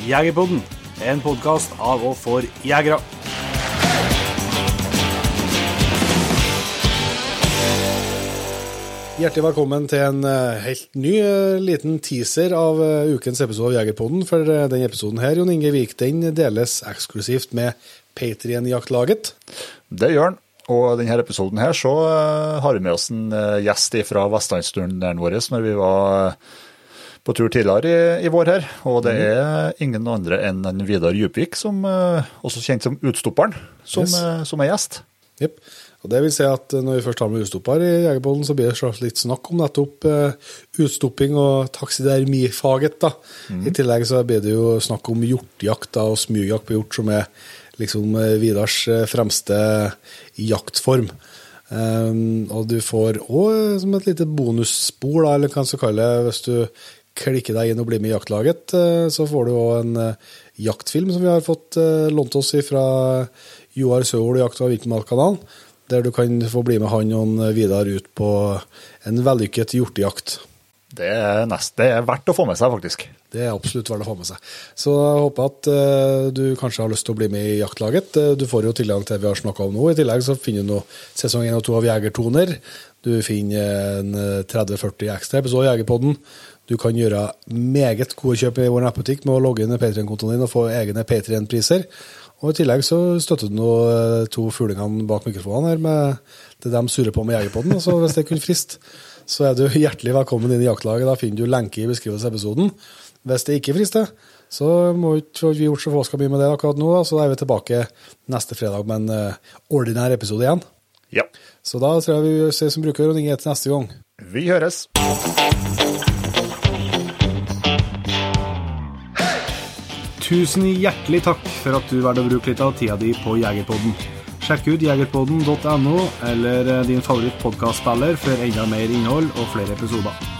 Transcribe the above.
Jegerpodden, en podkast av og for jegere. Hjertelig velkommen til en eh, helt ny eh, liten teaser av eh, ukens episode av Jegerpodden. For denne episoden her, Jon Inge Vik, den deles eksklusivt med Patrion-jaktlaget. Det gjør den. Og denne episoden her så har vi med oss en gjest fra vestlandsturneren vår når vi var på tur tidligere i, i, vår her. Og det er ingen andre enn en Vidar Djupvik, som, også kjent som Utstopperen, som, yes. som er gjest. Yep. Og det vil si at Når vi først har med utstopper i Jegerbollen, så blir det litt snakk om nettopp utstopping og taksidermifaget. da. Mm. I tillegg så blir det jo snakk om hjortejakt og smygjakt på hjort, som er liksom Vidars fremste jaktform. Um, og du får òg som et lite bonusspor, da, eller hva man skal kalle det, hvis du klikker deg inn og bli med i jaktlaget, så får du òg en jaktfilm som vi har fått lånt oss fra Joar Søhol Jakt- og Vintermalkanalen der du kan få bli med han og Vidar ut på en vellykket hjortejakt. Det er, nest, det er verdt å få med seg, faktisk. Det er absolutt verdt å få med seg. Så jeg håper at uh, du kanskje har lyst til å bli med i jaktlaget. Du får jo tilgang til det vi har snakka om nå. I tillegg så finner du nå sesong 1 og 2 av Jegertoner. Du finner en 30-40 eh, ekstra episode av Jegerpodden. Du kan gjøre meget gode kjøp i vår nettbutikk med å logge inn i Patrion-kontoen din og få egne Patrion-priser. Og I tillegg så støtter du nå eh, to fuglingene bak mikrofonene her med det de surrer på med Jegerpodden. Så hvis det kunne friste, så er du hjertelig velkommen inn i jaktlaget. Da finner du lenke i beskrivelsen av episoden. Hvis det ikke frister, så må ikke vi gjort så få skal mye med det akkurat nå. Så da er vi tilbake neste fredag med en uh, ordinær episode igjen. Ja. Så da tror jeg vi ses som bruker og ringer til neste gang. Vi høres. Tusen hjertelig takk for at du valgte å bruke litt av tida di på Jegerpodden. Sjekk ut jegerpodden.no eller din favoritt favorittpodkastspiller for enda mer innhold og flere episoder.